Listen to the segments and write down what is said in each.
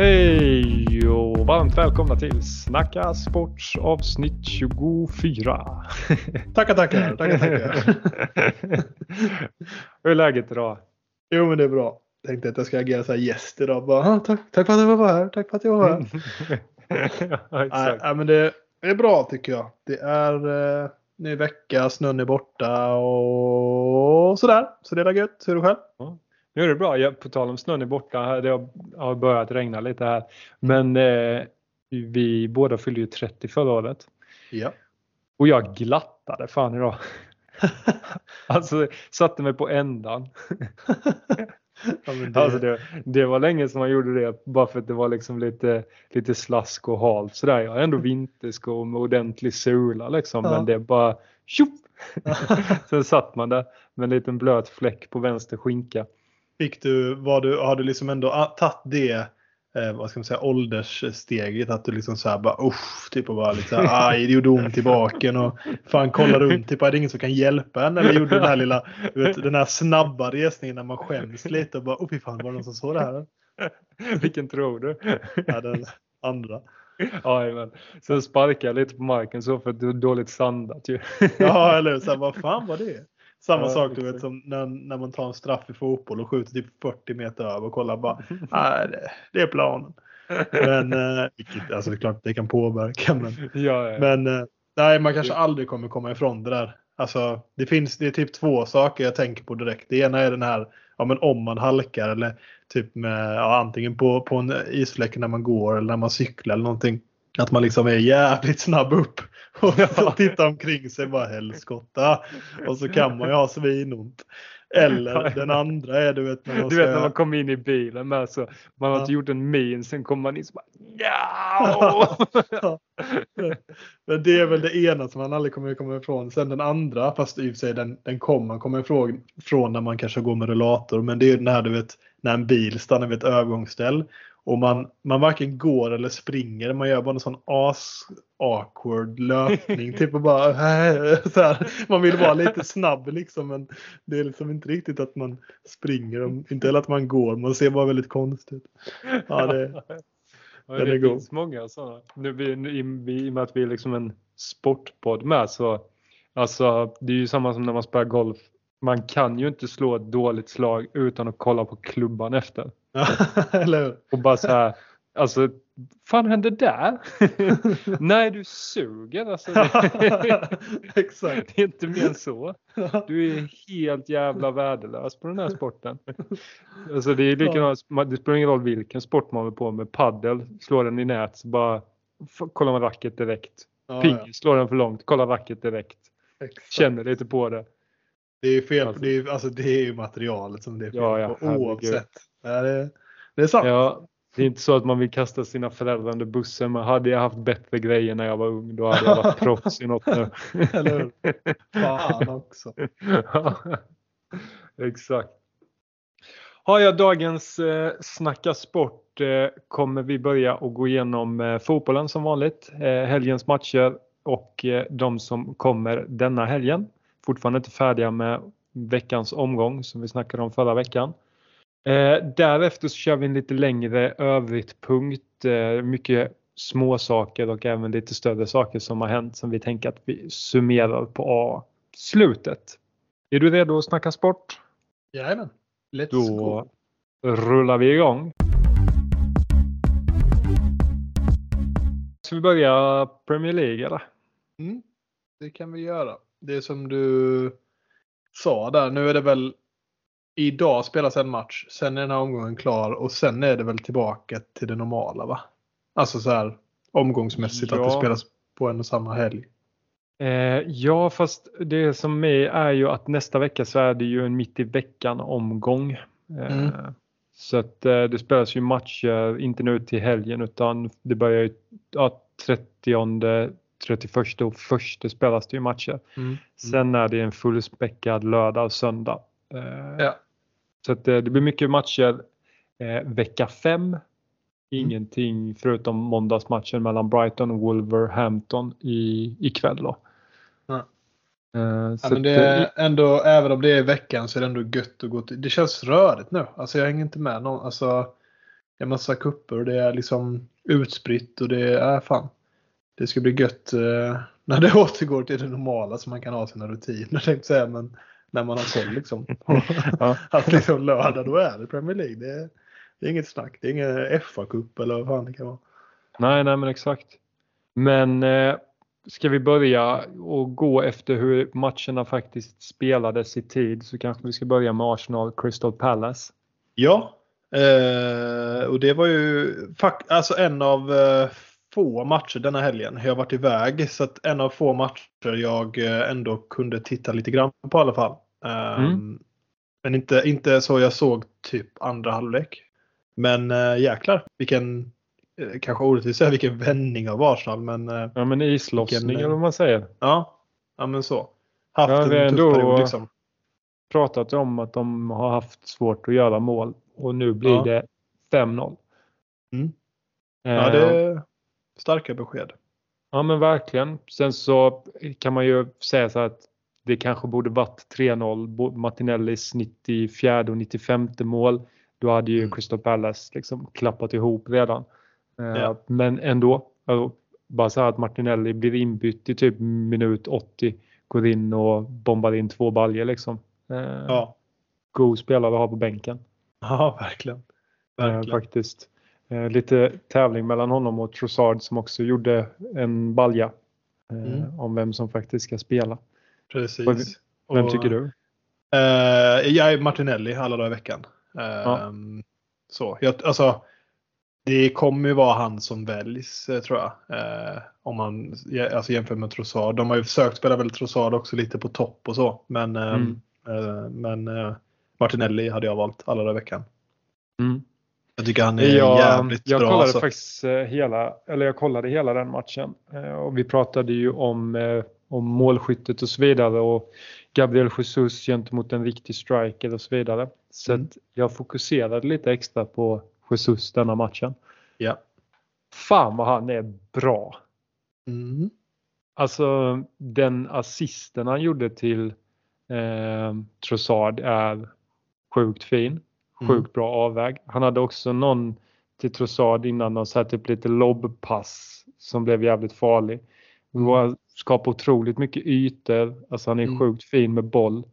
Hej och varmt välkomna till Snacka Sports avsnitt 24. Tackar, tackar. tackar, tackar. Hur är läget idag? Jo, men det är bra. Tänkte att jag ska agera så här gäst idag. Bara, "Ah, tack, tack för att jag var här. Tack för att jag var här. ja, exakt. nej, men det är bra tycker jag. Det är eh, ny vecka, snön är borta och sådär. Så det är gött. Hur är det själv? Nu är det bra. Jag, på tal om snön är borta. Det har, börjat regna lite här. Men eh, vi båda fyllde ju 30 förra året. Ja. Och jag glattade fan idag. alltså satte mig på ändan. ja det, Alltså det, det var länge som man gjorde det bara för att det var liksom lite, lite slask och halt sådär. Jag har ändå vinterskor med ordentlig sula liksom Ja. men det är bara tjopp! Sen satt man där med en liten blöt fläck på vänster skinka. Fick du, var du, har du liksom ändå ah, tagit det eh, vad ska man säga, ålderssteget? Att du liksom så här bara usch, typ och bara lite så här, aj det gjorde ont i baken och fan kolla runt, typ är det ingen som kan hjälpa en? Eller gjorde den här lilla, vet, den här snabba resningen när man skäms lite och bara, fy fan var det någon som såg det här? Vilken tror du? Ja, den andra. Jajamän. Sen sparkade jag lite på marken så för att det var dåligt sandat ju. Ja, eller hur? vad fan var det? Samma Ja, sak du vet som när, när man tar en straff i fotboll och skjuter typ 40 meter över och kollar bara, nej det, det är planen. Men, eh, vilket, alltså det är klart det kan påverka men ja, ja. Men eh, nej, man kanske aldrig kommer komma ifrån det där. Alltså, det finns det är typ två saker jag tänker på direkt. Det ena är den här ja, men om man halkar eller typ med ja, antingen på, på en isfläck när man går eller när man cyklar eller någonting. Att man liksom är jävligt snabb upp och så tittar omkring sig bara helskotta. Och så kan man ju ha svinont. Eller den andra är du vet när man Du vet när man kommer in i bilen med så man har Ja. inte gjort en min sen kommer man in så bara ja. Men det är väl det ena som man aldrig kommer komma ifrån. Sen den andra, fast i och för sig den, den kommer man komma ifrån från när man kanske går med rullator. Men det är ju den här du vet när en bil stannar vid ett övergångsställ. Och man, man varken går eller springer. Man gör bara en sån as awkward löpning. typ och bara så här. Man vill vara lite snabb liksom. Men det är liksom inte riktigt att man springer. och Inte heller att man går. Man ser bara väldigt konstigt. Ja, det, Ja, det är god. finns många sådana. Nu, vi, i, I och med att vi är liksom en sportpodd med så alltså det är ju samma som när man spelar golf. Man kan ju inte slå ett dåligt slag utan att kolla på klubban efter. eller hur? Och bara så här, alltså fan hände där? Nej du suger alltså. Exakt. det är inte mer än så. Du är helt jävla värdelös på den här sporten. Alltså det är likadant, det spelar ingen roll vilken sport man håller på med. Paddel, slår den i nät så bara kollar man racket direkt. Ja, Pingis, slår den för långt, kollar racket direkt. ja. Exakt. Känner lite på det. Det är ju fel. Alltså. Det är, alltså, det är ju materialet som det är fel Ja, ja, på oavsett. Ja, det, det är sant. Ja, det är inte så att man vill kasta sina föräldrar under bussen. Men hade jag haft bättre grejer när jag var ung då hade jag varit proffs i något nu. Eller hur? Fan också. Ja, Exakt. Har jag dagens eh, Snacka sport eh, kommer vi börja och gå igenom eh, fotbollen som vanligt. Eh, helgens matcher och de som kommer denna helgen. Fortfarande inte färdiga med veckans omgång som vi snackade om förra veckan. Eh, därefter så kör vi en lite längre övrigt punkt. Eh, mycket små saker och även lite större saker som har hänt som vi tänker att vi summerar på A slutet. Är du redo att snacka sport? Jajamän. Let's Då go. rullar vi igång. Ska vi börja Premier League eller? Mm, det kan vi göra. Det är som du sa där. Nu är det väl idag spelas en match. Sen är den här omgången klar och sen är det väl tillbaka till det normala va? Alltså så här omgångsmässigt att det Ja. spelas på en och samma helg. Eh, ja, fast det som är är ju att nästa vecka så är det ju en mitt i veckan omgång. Eh, Mm. Så att eh, det spelas ju matcher, inte nu till helgen utan det börjar ju ja, 30, 31 och 1 spelas det ju matcher. Mm. Sen är det en fullspäckad lördag och söndag. Eh, Ja. Så att eh, det blir mycket matcher eh, vecka 5. Ingenting förutom måndagsmatchen mellan Brighton och Wolverhampton i, ikväll då. Ja. Eh, Ja, så men det eh, är ändå, även om det är veckan så är det ändå gött att gå till. Det känns rörigt nu. Alltså jag hänger inte med någon. Alltså, det är massa kupper och det är liksom utspritt och det är fan. Det ska bli gött eh, när det återgår till det normala så man kan ha sina rutiner tänkte säga. Men när man har koll liksom. Ja. att liksom lördag då är det Premier League. Det är, det är inget snack. Det är ingen FA-cup eller vad fan det kan vara. Nej, nej men exakt. Men eh, ska vi börja och gå efter hur matcherna faktiskt spelades i tid så kanske vi ska börja med Arsenal Crystal Palace. Ja, eh, och det var ju alltså en av eh, få matcher denna helgen. Jag har varit iväg så att en av få matcher jag eh, ändå kunde titta lite grann på i alla fall. Eh, Mm. Men inte, inte så jag såg typ andra halvlek. Men äh, jäklar vilken, eh, kanske orättvist säga vilken vändning av Arsenal men Ja men islossning Vilken, eller vad man säger. ja, ja men så. Haft Ja, en tuff ändå- period liksom. Pratat om att de har haft svårt att göra mål och nu blir Ja. det 5-0. Mm. Ja, det är starka besked. Ja men verkligen. Sen så kan man ju säga så att det kanske borde varit 3-0. Bo- Martinellis 94 och 95 mål. Då hade ju Mm. Crystal Palace liksom klappat ihop redan. Eh, Ja. Men ändå. alltså, Bara så här att Martinelli blir inbytt i typ minut 80. Går in och bombar in två baljer liksom. Eh, Ja, God spelare att ha på bänken. ja verkligen. Eh, verkligen. faktiskt. Eh, lite tävling mellan honom och Trossard som också gjorde en balja. Eh, Mm. Om vem som faktiskt ska spela. Precis. Vem Och, tycker du? Eh, jag är Martinelli alla dagar i veckan. Eh, Ja. Så, jag, alltså, det kommer ju vara han som väljs eh, tror jag. Eh, om man alltså, jämför med Trossard. De har ju försökt spela väl Trossard också lite på topp och så. Men, eh, Mm. men Martinelli hade jag valt alla dagar i veckan. Mm. Jag tycker han är Jag, jävligt jag bra. kollade alltså. faktiskt eh, hela, eller jag kollade hela den matchen. Eh, Och vi pratade ju om, eh, om målskyttet och så vidare. Och Gabriel Jesus gentemot en riktig striker och så vidare. Så Mm. jag fokuserade lite extra på Jesus denna matchen. Ja. Fan vad han är bra. Mm. Alltså den assisten han gjorde till eh, Trossard är sjukt fin. Sjukt Mm. bra avväg. Han hade också någon till Trossard innan och satt typ lite lobbpass som blev jävligt farlig. Han var- skapade otroligt mycket ytor. Alltså han är Mm. sjukt fin med boll.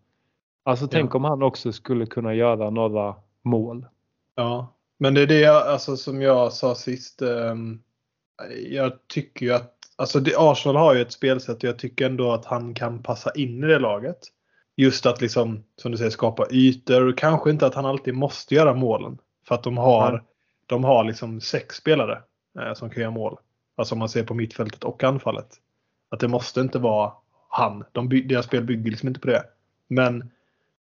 Alltså tänk Ja. om han också skulle kunna göra några mål. Ja, men det är det jag, alltså, som jag sa sist. ehm, jag tycker ju att alltså, det, Arsenal har ju ett spelsätt och jag tycker ändå att han kan passa in i det laget. Just att liksom, som du säger, skapa ytor. Kanske inte att han alltid måste göra målen. För att de har, de har liksom sex spelare eh, som kan göra mål. Alltså om man ser på mittfältet och anfallet. Att det måste inte vara han. De, by- deras spel bygger liksom inte på det. Men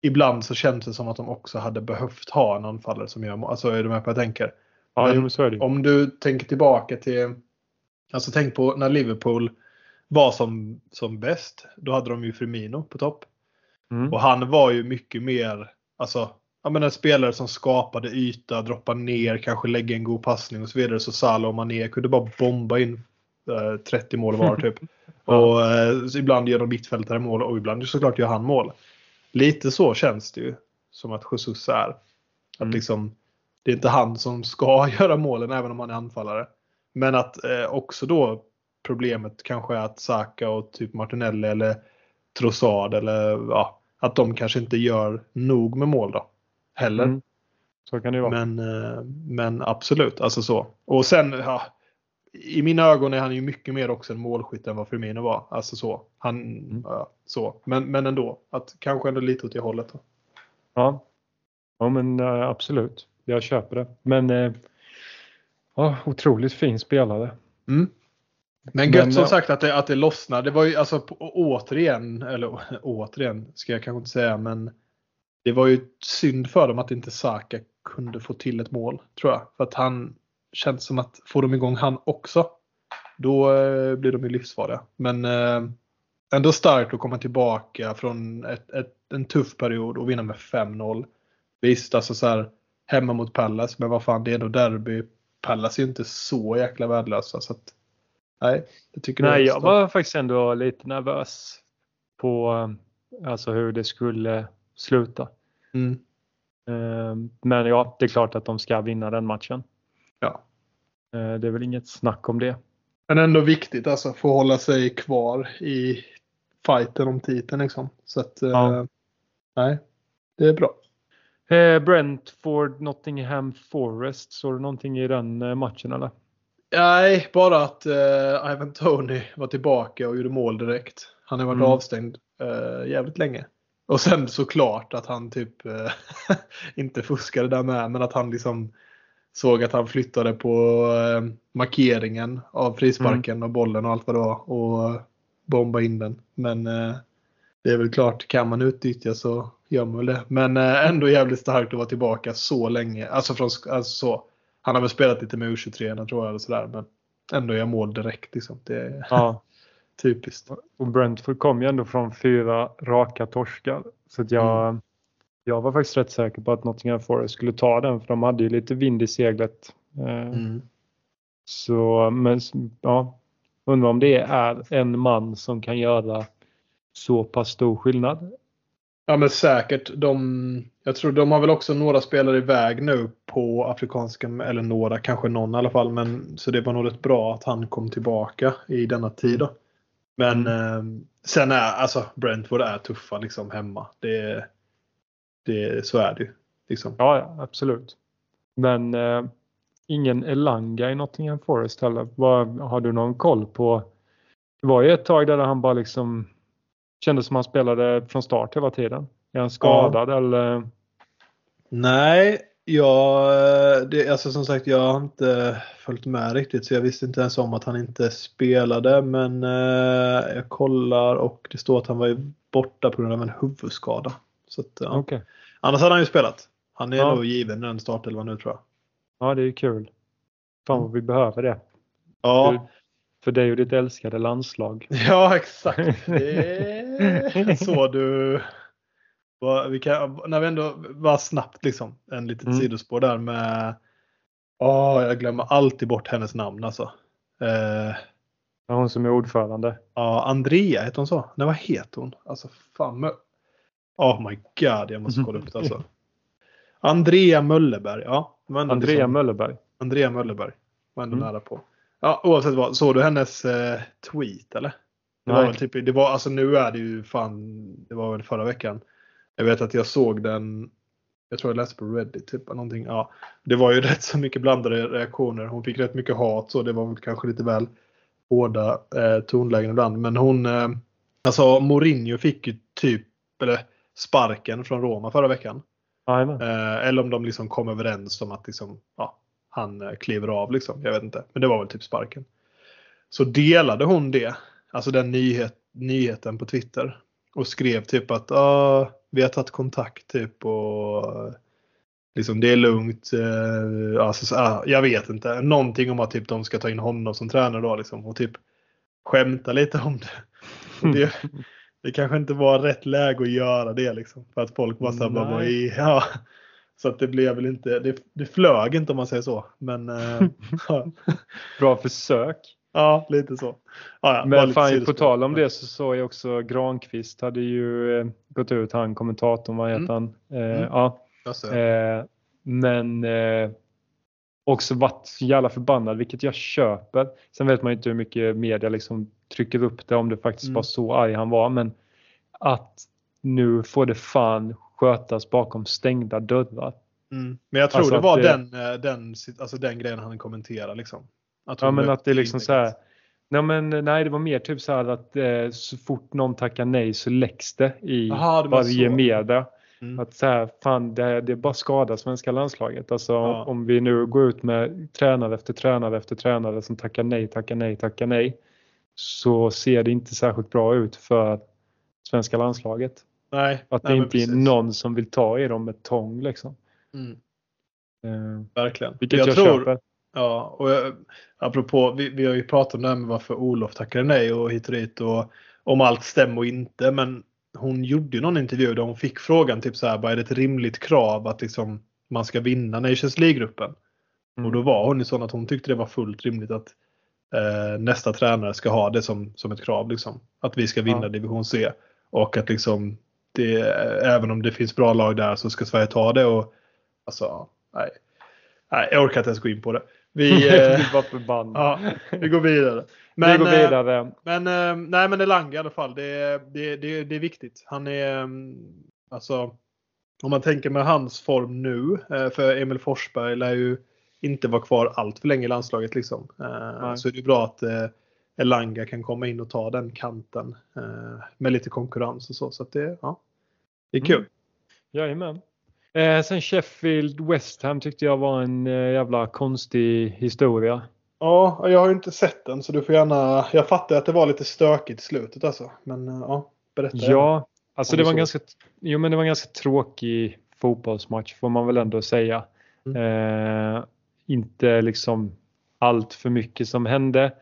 ibland så känns det som att de också hade behövt ha en anfallare som gör mål. Alltså är du med på vad jag tänker? Ja, jo, så är det. Om du tänker tillbaka till, alltså tänk på när Liverpool var som, som bäst. Då hade de ju Firmino på topp. Mm. Och han var ju mycket mer, alltså, jag menar, en spelare som skapade yta, droppa ner, kanske lägga en god passning och så vidare. Så Salah och Mané kunde bara bomba in eh, 30 mål var typ. Ja. Och eh, ibland gör de mittfältare mål och ibland såklart gör han mål. Lite så känns det ju som att Jesus är. Att Mm. liksom, det är inte han som ska göra målen även om han är anfallare. Men att eh, också då problemet kanske är att Saka och typ Martinelli eller Trossard eller ja, att de kanske inte gör nog med mål då. Heller. Mm. Så kan det vara. Men, eh, men absolut, alltså så. Och sen, ja, i mina ögon är han ju mycket mer också en målskytt än vad Firmino var. Alltså så. Han, Mm. ja, så. Men, men ändå, att kanske ändå lite åt det hållet. Då. Ja, ja men eh, absolut. Jag köper det. Men eh, ja, otroligt fin spelare. Mm. Men gött Men, som sagt att det, att det lossnar. Det var ju alltså återigen, eller återigen ska jag kanske inte säga, men det var ju synd för dem att inte Saka kunde få till ett mål, tror jag. För att han känns som att får de igång han också, då eh, blir de ju livsfarliga. Men eh, ändå starkt att komma tillbaka från ett, ett, en tuff period och vinna med 5-0. Visst, alltså så här hemma mot Pallas, men vad fan, det är ändå derby. Pallas är ju inte så jäkla värdelösa. Så att, nej, tycker det är Nej, jag var faktiskt ändå lite nervös på eh, alltså hur det skulle sluta. Mm. Eh, Men ja, det är klart att de ska vinna den matchen. Ja. Eh, det är väl inget snack om det. Men ändå viktigt alltså få hålla sig kvar i fighten om titeln liksom. Så att, eh, Ja. nej, det är bra. Brentford, Nottingham Forest. Såg du någonting i den matchen eller? Nej, bara att eh, Ivan Tony var tillbaka och gjorde mål direkt. Han har varit Mm. avstängd eh, jävligt länge. Och sen såklart att han typ eh, inte fuskade där med, men att han liksom såg att han flyttade på markeringen av frisparken och bollen och allt vad det var och bomba in den. Men det är väl klart, kan man utnyttja så gör man väl det. Men ändå jävligt starkt att vara tillbaka så länge. Alltså, från, alltså så. Han har väl spelat lite med U23 tror jag eller sådär, men ändå gör mål direkt. Liksom. Det är Ja. typiskt. Och Brentford kom ju ändå från fyra raka torskar. Så att jag, jag var faktiskt rätt säker på att Nottingham Forest skulle ta den för de hade ju lite vind i seglet. Eh, Mm. Så men ja, undrar om det är en man som kan göra så pass stor skillnad. Ja men säkert. De, jag tror de har väl också några spelare iväg nu på afrikanska, eller några, kanske någon i alla fall. Men, så det var nog rätt bra att han kom tillbaka i denna tid. Då. Men eh, sen är alltså Brentford är tuffa liksom hemma. Det, det, så är det ju. Liksom. Ja, ja absolut. Men eh, ingen Elanga i Nottingham Forest heller. Vad, har du någon koll på? Det var ju ett tag där han bara liksom kändes som han spelade från start hela tiden. Är han skadad eller? Nej, jag, det, alltså som sagt jag har inte följt med riktigt så jag visste inte ens om att han inte spelade men eh, jag kollar och det står att han var borta på grund av en huvudskada. Så att, ja. Okej. Annars hade han ju spelat. Han är Ja. nog given den startelvan nu tror jag. Ja, det är ju kul. Fan vad vi behöver det. Ja, För, dig och ditt älskade landslag. ja exakt. Så du... Vi kan, när vi ändå var snabbt liksom, en litet Mm. sidospår där med... Åh, jag glömmer alltid bort hennes namn alltså. Eh, Ja, Hon som är ordförande. ja, Andrea heter hon så? Nej, vad heter hon? Alltså fan. Mö- Oh my god, jag måste kolla upp det alltså. Andrea Möllerberg, ja. Andrea liksom- Möllerberg. Andrea Möllerberg. Var ändå Mm. nära på. Ja, oavsett vad. Såg du hennes eh, tweet eller? Det var Nej. väl typ, det var, alltså nu är det ju fan, det var väl förra veckan. Jag vet att jag såg den, jag tror jag läste på Reddit, typ någonting. Ja, det var ju rätt så mycket blandade reaktioner. Hon fick rätt mycket hat så det var väl kanske lite väl hårda eh, tonlägen ibland. Men hon, eh, alltså Mourinho fick ju typ, eller sparken från Roma förra veckan. Eh, eller om de liksom kom överens om att liksom, ja, han eh, kliver av. Liksom. Jag vet inte. Men det var väl typ sparken. Så delade hon det, alltså den nyhet, nyheten på Twitter. Och skrev typ att ah, vi har tagit kontakt typ och eh, liksom det är lugnt. Eh, alltså, så, ah, jag vet inte. Någonting om att typ de ska ta in honom som tränare då liksom. Och typ skämta lite om det. Det, det kanske inte var rätt läge att göra det liksom. För att folk var så här, bara, ja. Så att det blev väl inte, det, det flög inte om man säger så. Men eh, Bra försök. ja, lite så. Ja, ja, Men fan, på tal om det så såg jag också Granqvist hade ju eh, gått ut, han kommentatorn, vad heter Mm. han? Eh, Mm. Ja, eh, men eh, också varit så jävla förbannad, vilket jag köper. Sen vet man ju inte hur mycket media liksom trycker upp det, om det faktiskt Mm. var så arg han var. Men att nu får det fan skötas bakom stängda dörrar. Mm. Men jag tror Alltså det var det- den, eh, den, alltså den grejen han kommenterade. Liksom. Att Ja men att det är liksom så här. Nej, men, nej det var mer typ så här att eh, så fort någon tackar nej så läcks det i Jaha, det var varje så. media. Mm. Att så här, fan det, det bara skadar svenska landslaget. Alltså Ja. om vi nu går ut med tränare efter tränare efter tränare som tackar nej, tackar nej, tackar nej. Så ser det inte särskilt bra ut för svenska landslaget. Nej, Att nej, det inte är någon som vill ta i dem med tång liksom. Mm. Eh, Verkligen. vilket jag, tror, köper. Ja, och jag, apropå, vi, vi har ju pratat om det här med varför Olof tackade nej och hit och dit och om allt stämmer och inte. Men hon gjorde ju någon intervju där hon fick frågan typ så här, vad är det ett rimligt krav att liksom man ska vinna Nations League-gruppen? Mm. Och då var hon ju sån att hon tyckte det var fullt rimligt att eh, nästa tränare ska ha det som, som ett krav. Liksom. Att vi ska vinna Ja. division C. Och att liksom det, även om det finns bra lag där så ska Sverige ta det. Och, alltså, nej. nej, jag orkar inte ens gå in på det. Vi, eh, ja, vi går vidare. Vi går eh, vidare. Men, eh, nej, men Elanga i alla fall. Det, är- det, det, det är viktigt. Han är, mm, alltså, om man tänker med hans form nu, för Emil Forsberg lär ju inte vara kvar allt för länge i landslaget liksom. Nej. Så är det bra att Elanga kan komma in och ta den kanten med lite konkurrens och så. Så det, ja, det är kul. Mm. Jajamän. Eh, sen Sheffield West Ham tyckte jag var en eh, jävla konstig historia. Ja, jag har ju inte sett den så du får gärna. Jag fattar att det var lite stökigt i slutet alltså. Men eh, ja, berätta. Ja, alltså det var, en ganska, jo, men det var en ganska tråkig fotbollsmatch får man väl ändå säga. Eh, inte liksom allt för mycket som hände.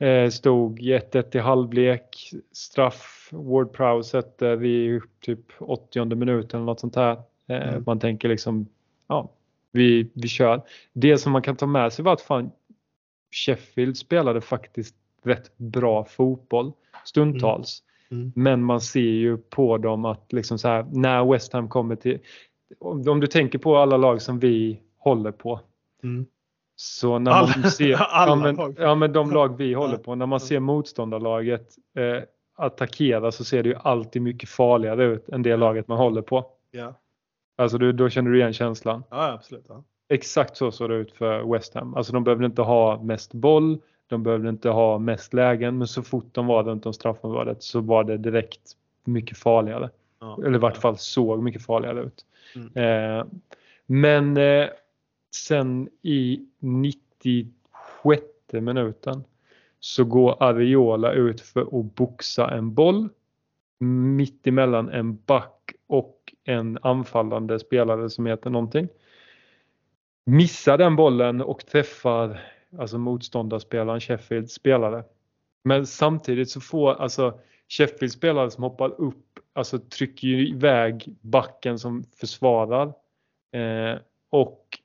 Eh, stod 1-1 i halvlek, straff, Ward Prowse sätter i typ 80 minuten eller något sånt här. Eh, Mm. Man tänker liksom, ja, vi, vi kör. Det som man kan ta med sig var att fan Sheffield spelade faktiskt rätt bra fotboll stundtals. Mm. Men man ser ju på dem att liksom så här, när West Ham kommer till, om, om du tänker på alla lag som vi håller på. Så när Alla- man ser, ja, men, ja men de lag vi håller på, när man ser motståndarlaget eh, attackera så ser det ju alltid mycket farligare ut än det laget man håller på. Ja. Alltså du, då känner du igen känslan. ja, absolut. Ja. Exakt så såg det ut för West Ham. Alltså de behövde inte ha mest boll, de behövde inte ha mest lägen, men så fort de var runt om straffområdet så var det direkt mycket farligare. Ja. Eller i vart fall såg mycket farligare ut. Mm. Eh, men eh, sen i 96 minuten så går Ariola ut för att boxa en boll mitt emellan en back och en anfallande spelare som heter någonting. Missar den bollen och träffar alltså motståndarspelaren Sheffields spelare. Men samtidigt så får alltså Sheffields spelare som hoppar upp, alltså trycker ju iväg backen som försvarar eh, och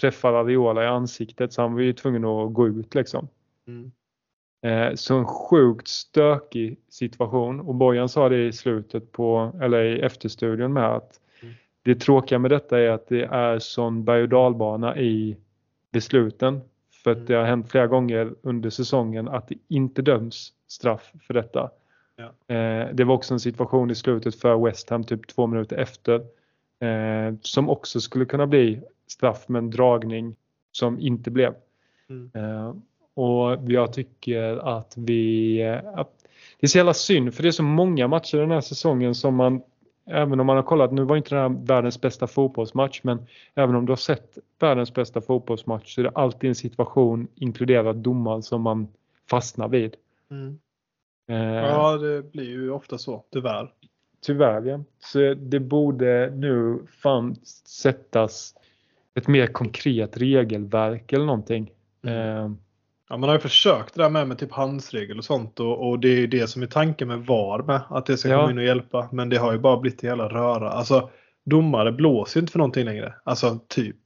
träffar Ariola i ansiktet så han var ju tvungen att gå ut liksom. Mm. Eh, så en sjukt stökig situation och Bojan sa det i slutet på, eller i efterstudion med att Mm. det tråkiga med detta är att det är sån berg och dalbana i besluten. För att Mm. det har hänt flera gånger under säsongen att det inte döms straff för detta. Ja. Eh, det var också en situation i slutet för West Ham typ två minuter efter. Eh, som också skulle kunna bli straff med en dragning som inte blev. Mm. Eh, och jag tycker att vi... Att det är så jävla synd för det är så många matcher den här säsongen som man Även om man har kollat, nu var inte det här världens bästa fotbollsmatch men även om du har sett världens bästa fotbollsmatch så är det alltid en situation inkluderat domaren som man fastnar vid. Mm. Eh, Ja, det blir ju ofta så, tyvärr. Tyvärr ja. Så det borde nu fan sättas ett mer konkret regelverk eller någonting. Mm. Eh, Ja, man har ju försökt det där med, med typ handsregel och sånt och, och det är ju det som är tanken med VAR med. Att det ska Ja. komma in och hjälpa. Men det har ju bara blivit jävla röra. Alltså domare blåser ju inte för någonting längre. Alltså typ.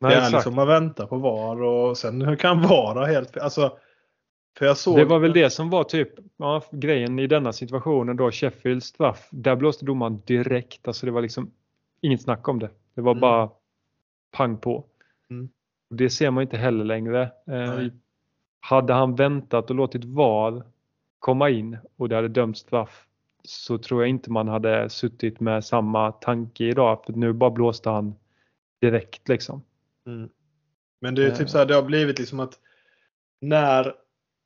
nej, det är exakt. liksom man väntar på VAR och sen kan VAR helt fel. Alltså. För jag såg. Det var väl det som var typ ja, grejen i denna situationen då. Sheffields straff. Där blåste domaren direkt. Alltså det var liksom inget snack om det. Det var Mm. bara pang på. Mm. Det ser man inte heller längre. Eh, Nej. hade han väntat och låtit VAR komma in och det hade dömts straff så tror jag inte man hade suttit med samma tanke idag. För nu bara blåste han direkt liksom. Mm. Men det är Eh. typ så här, det har blivit liksom att när,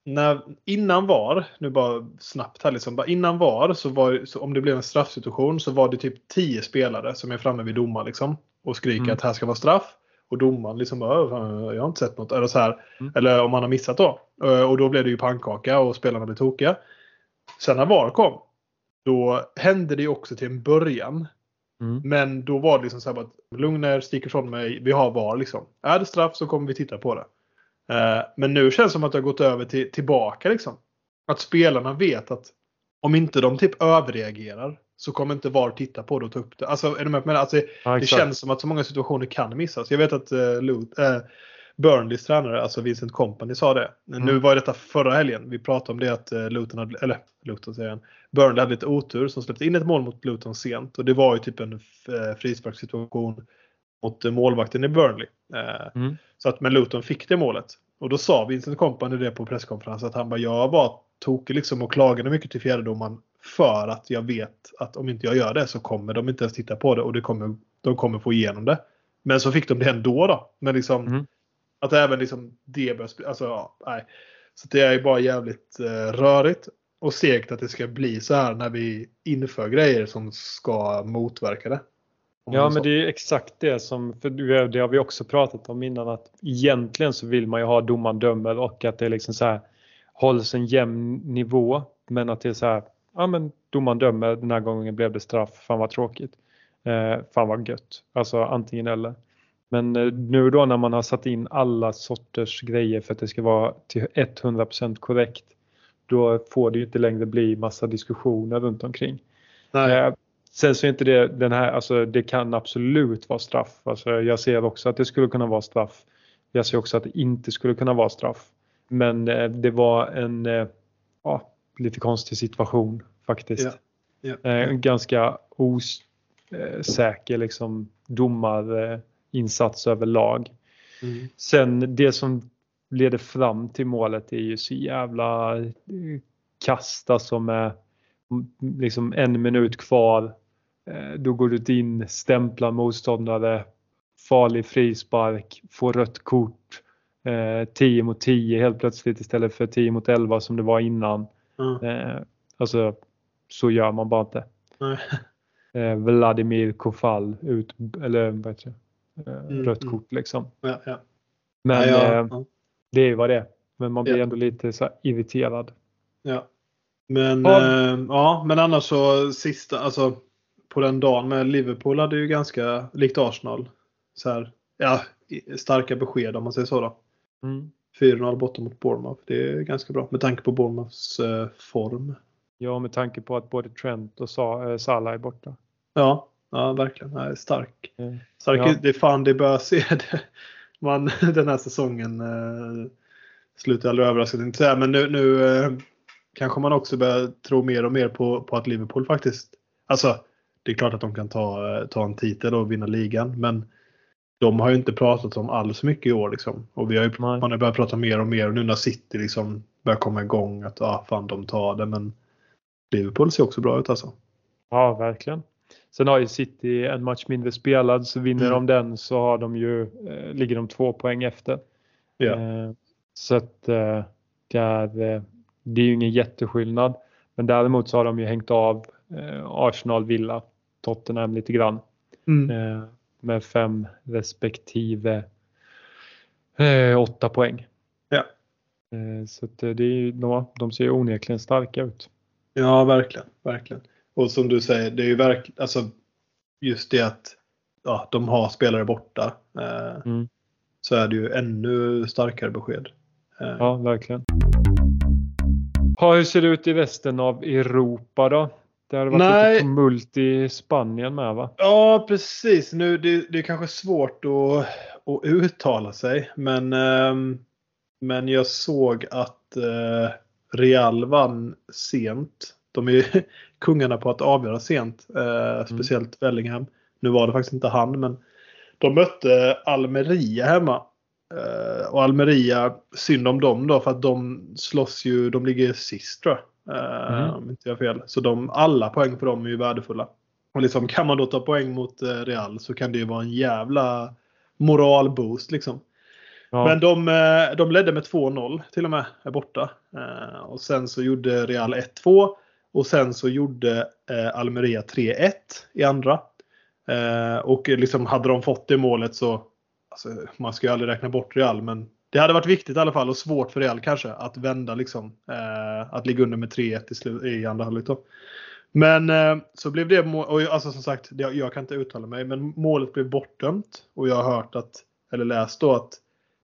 när innan VAR, nu bara snabbt här liksom, bara innan VAR så var så om det blev en straffsituation så var det typ 10 spelare som är framme vid domaren liksom och skriker Mm. att här ska vara straff. Och domaren liksom bara, "Ö, fan, jag har inte sett något. Eller, så här, Mm. eller om man har missat då. Eh, Och då blev det ju pannkaka och spelarna blev tokiga. Sen när VAR kom, då hände det ju också till en början Mm. men då var det liksom så här att lugna er, stick ifrån mig, vi har VAR liksom. Är det straff så kommer vi titta på det. Eh, men nu känns det som att det har gått över till, tillbaka liksom. Att spelarna vet att om inte de typ överreagerar så kommer inte VAR titta på det och ta upp det. Alltså är du med mig? Alltså, Ja, det känns som att så många situationer kan missas. Jag vet att uh, Lut, eh, Burnleys tränare, alltså Vincent Company, sa det. Nu Mm. var detta förra helgen. Vi pratade om det att uh, Luton hade, eller Luton säger han, Burnley hade lite otur som släppte in ett mål mot Luton sent. Och det var ju typ en uh, frisparkssituation mot målvakten i Burnley. Eh, Mm. Så att men Luton fick det målet. Och då sa Vincent Kompany det på presskonferensen att han bara jag var tokig liksom och klagade mycket till fjärdedomaren för att jag vet att om inte jag gör det så kommer de inte ens titta på det och det kommer, de kommer få igenom det. Men så fick de det ändå då. Men liksom Mm. att även liksom det bör sp- alltså ja, nej. Så det är ju bara jävligt eh, rörigt och segt att det ska bli så här när vi inför grejer som ska motverka det. Ja, men det är exakt det som, för det det har vi också pratat om innan, att egentligen så vill man ju ha domaren dömer och att det är liksom så här hålls en jämn nivå, men att det är så här, ja men domaren dömer, den här gången blev det straff, fan vad tråkigt. Eh, fan vad gött. Alltså antingen eller. Men eh, nu då när man har satt in alla sorters grejer för att det ska vara till 100% korrekt, då får det ju inte längre bli massa diskussioner runt omkring. nej. Eh, Sen så är inte det den här, alltså det kan absolut vara straff. Alltså jag ser också att det skulle kunna vara straff. Jag ser också att det inte skulle kunna vara straff. Men eh, det var en ja, lite konstig situation faktiskt. Ja, ja. Eh, En ganska osäker liksom domarinsats överlag. Mm. Sen det som leder fram till målet är ju så jävla eh, kasta som är mm, liksom en minut kvar. Eh, Då går du in, stämplar motståndare, farlig frispark, får rött kort. eh, 10 mot 10 helt plötsligt istället för 10 mot 11 som det var innan. Eh, Alltså så gör man bara inte. nej. Eh, Vladimir Kofall ut, eller vad heter det? Eh, Mm, Rött mm. kort liksom. Ja, ja. Men ja, eh, det är ju vad det är. Men man blir ändå lite så irriterad. Ja. Men, Ja. eh, ja, men annars så sista, alltså på den dagen med Liverpool hade ju ganska likt Arsenal. Så här, ja, starka besked om man säger så då. Mm. 4-0 borta mot Bournemouth. Det är ganska bra med tanke på Bournemouths eh, form. Ja, med tanke på att både Trent och Sa- eh, Salah är borta. Ja, ja verkligen. Nej, stark. Eh, stark Ja. Det är fan det bör se det. Man, den här säsongen eh, slutar aldrig överraskande inte säga. Men nu, nu eh, kanske man också börjar tro mer och mer på, på att Liverpool faktiskt. Alltså det är klart att de kan ta, eh, ta en titel och vinna ligan. Men de har ju inte pratat om alls mycket i år. Liksom. Och vi har ju, Nej. man har börjat prata mer och mer. Och nu när City liksom börjar komma igång. Att ah, fan de tar det. Men Liverpool ser också bra ut alltså. Ja, verkligen. Sen har ju City en match mindre spelad så vinner Mm. de den så har de ju, eh, ligger de två poäng efter. Ja. Eh, så att eh, det, är, eh, det är ju ingen jätteskillnad. Men däremot så har de ju hängt av eh, Arsenal, Villa, Tottenham lite grann. Mm. Med fem respektive eh, åtta poäng. Ja. Eh, så att eh, det är ju, de, ser onekligen starka ut. Ja, verkligen. verkligen. Och som du säger, det är ju verkligen, alltså just det att ja, de har spelare borta. Eh, Mm. Så är det ju ännu starkare besked. Eh, Ja, verkligen. Ja, hur ser det ut i resten av Europa då? Det har varit Nej. lite tumult i Spanien med va? Ja, precis. Nu, det, det är kanske svårt att, att uttala sig. Men, ehm, men jag såg att eh, Real vann sent. De är ju kungarna på att avgöra sent. Eh, speciellt Bellingham. Nu var det faktiskt inte han, men de mötte Almeria hemma. Eh, och Almeria, synd om dem då för att de slåss ju, de ligger sist tror jag. Eh, Mhm. Om inte jag fel. Så de, alla poäng för dem är ju värdefulla. Och liksom, kan man då ta poäng mot eh, Real så kan det ju vara en jävla moralboost liksom. Ja. Men de, eh, de ledde med 2-0 till och med, är borta. Och sen så gjorde Real 1-2. Och sen så gjorde Almeria 3-1 i andra. Och liksom hade de fått det målet så, alltså, man ska ju aldrig räkna bort Real men det hade varit viktigt i alla fall och svårt för Real kanske att vända liksom. Eh, Att ligga under med 3-1 i, i andra halvlek då. Men eh, så blev det mål, och alltså som sagt, det, jag kan inte uttala mig, men målet blev bortdömt. Och jag har hört att, eller läst då att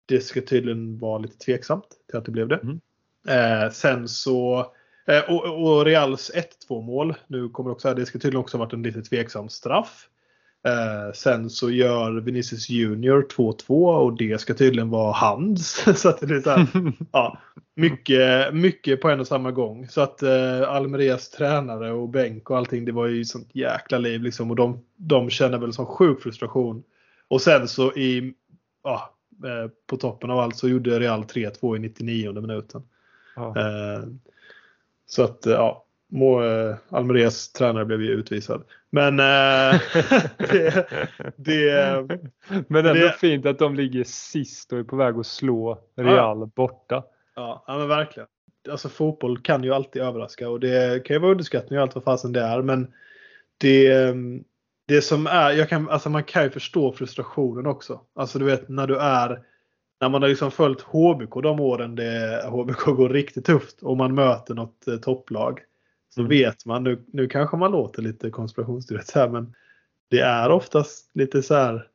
det ska tydligen vara lite tveksamt till att det blev det. Mm. Eh, sen så, eh, och, och Reals 1-2 mål, nu kommer det också här, det ska tydligen också ha varit en lite tveksam straff. Eh, sen så gör Vinicius Junior 2-2 och det ska tydligen vara hands. så att det är så här, ja, mycket, mycket på en och samma gång. Så att eh, Almerias tränare och bänk och allting, det var ju sånt jäkla liv liksom. Och de, de känner väl som sjuk frustration. Och sen så i, ja, eh, på toppen av allt så gjorde Real 3-2 i 99 minuten. Ja. Eh, så att ja, må, eh, Almerias tränare blev ju utvisad. Men eh, det, det, Men ändå det- fint att de ligger sist och är på väg att slå Real borta. ja, ja men verkligen. Alltså fotboll kan ju alltid överraska och det kan ju vara underskattning och allt vad fasen det är. Men det, eh, det som är, jag kan, alltså man kan ju förstå frustrationen också. Alltså du vet när du är när man har liksom följt HBK de åren det HBK går riktigt tufft och man möter något eh, topplag. Så Mm. vet man, nu, nu kanske man låter lite konspirationsteoretiskt här men det är oftast lite så här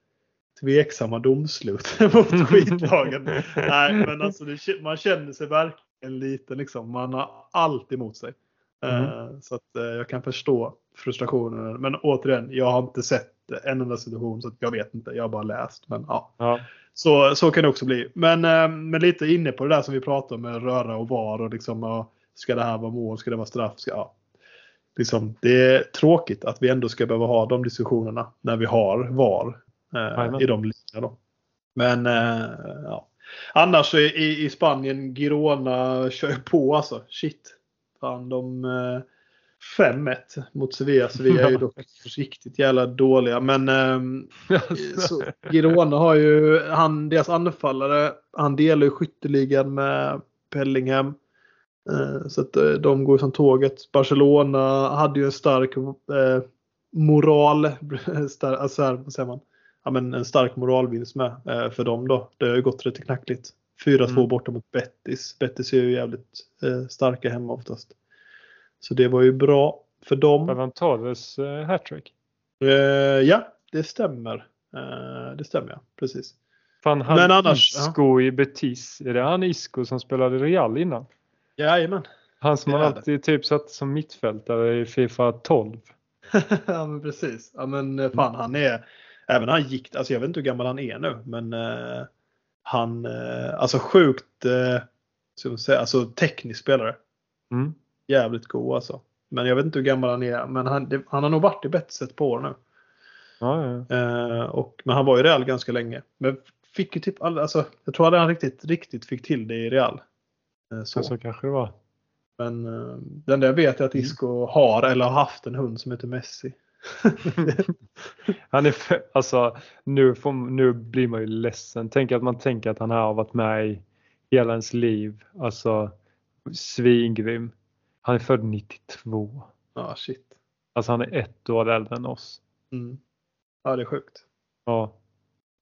tveksamma domslut mot skitlagen. Nej men alltså det, man känner sig verkligen lite liksom. Man har allt emot sig. Mm. Eh, Så att eh, jag kan förstå frustrationen. Men återigen, jag har inte sett en enda situation så att jag vet inte. Jag har bara läst. Men ja. Ja. Så, så kan det också bli. Men, eh, men lite inne på det där som vi pratade om med röra och var och liksom ja, ska det här vara mål, ska det vara straff? Ska, ja. liksom, det är tråkigt att vi ändå ska behöva ha de diskussionerna när vi har VAR eh, i de ligorna. Men eh, ja. Annars i, i, Spanien, Girona kör på alltså. Shit. Fan, de eh, 5-1 mot Sevilla. Sevilla är ju dock riktigt jävla dåliga. Men ehm, så, Girona har ju, han, deras anfallare, han delar ju skytteligan med Pellingham. Eh, så att eh, de går som tåget. Barcelona hade ju en stark eh, moral, star, alltså här, vad säger man? Ja, men en stark moralvinst med eh, för dem då. Det har ju gått rätt knackligt. 4-2 Mm. borta mot Betis. Betis är ju jävligt eh, starka hemma oftast. Så det var ju bra för dem. Eh, hattrick. Ja, det stämmer. Det stämmer, ja. Precis. Fan, han Men annars, Isco i Betis. Är det han Isco som spelade Real innan? Jajamän. Han som man alltid typ satt som mittfältare i Fifa 12. ja, men precis. Ja, men eh, fan, han är... Även han gick... Alltså jag vet inte hur gammal han är nu, men eh, han... Eh, alltså sjukt... Eh, ska man säga, alltså teknisk spelare. Mm. Jävligt god alltså. Men jag vet inte hur gammal han är. Men han, det, han har nog varit i Betis ett par år nu. Ja, ja. Eh, och, men han var i Real ganska länge. Men fick ju typ all, alltså, Jag tror att han riktigt, riktigt fick till det i Real. Eh, så. Så, kanske det var. Men eh, den där vet jag att Isco har eller har haft en hund som heter Messi. Han är för, alltså, nu, får, nu blir man ju ledsen. Tänk att man tänker att han har varit med i hela ens liv. Alltså svingrym. Han är född 92. Ja, shit. Alltså han är ett år äldre än oss. Mm. Ja, det är sjukt. Ja.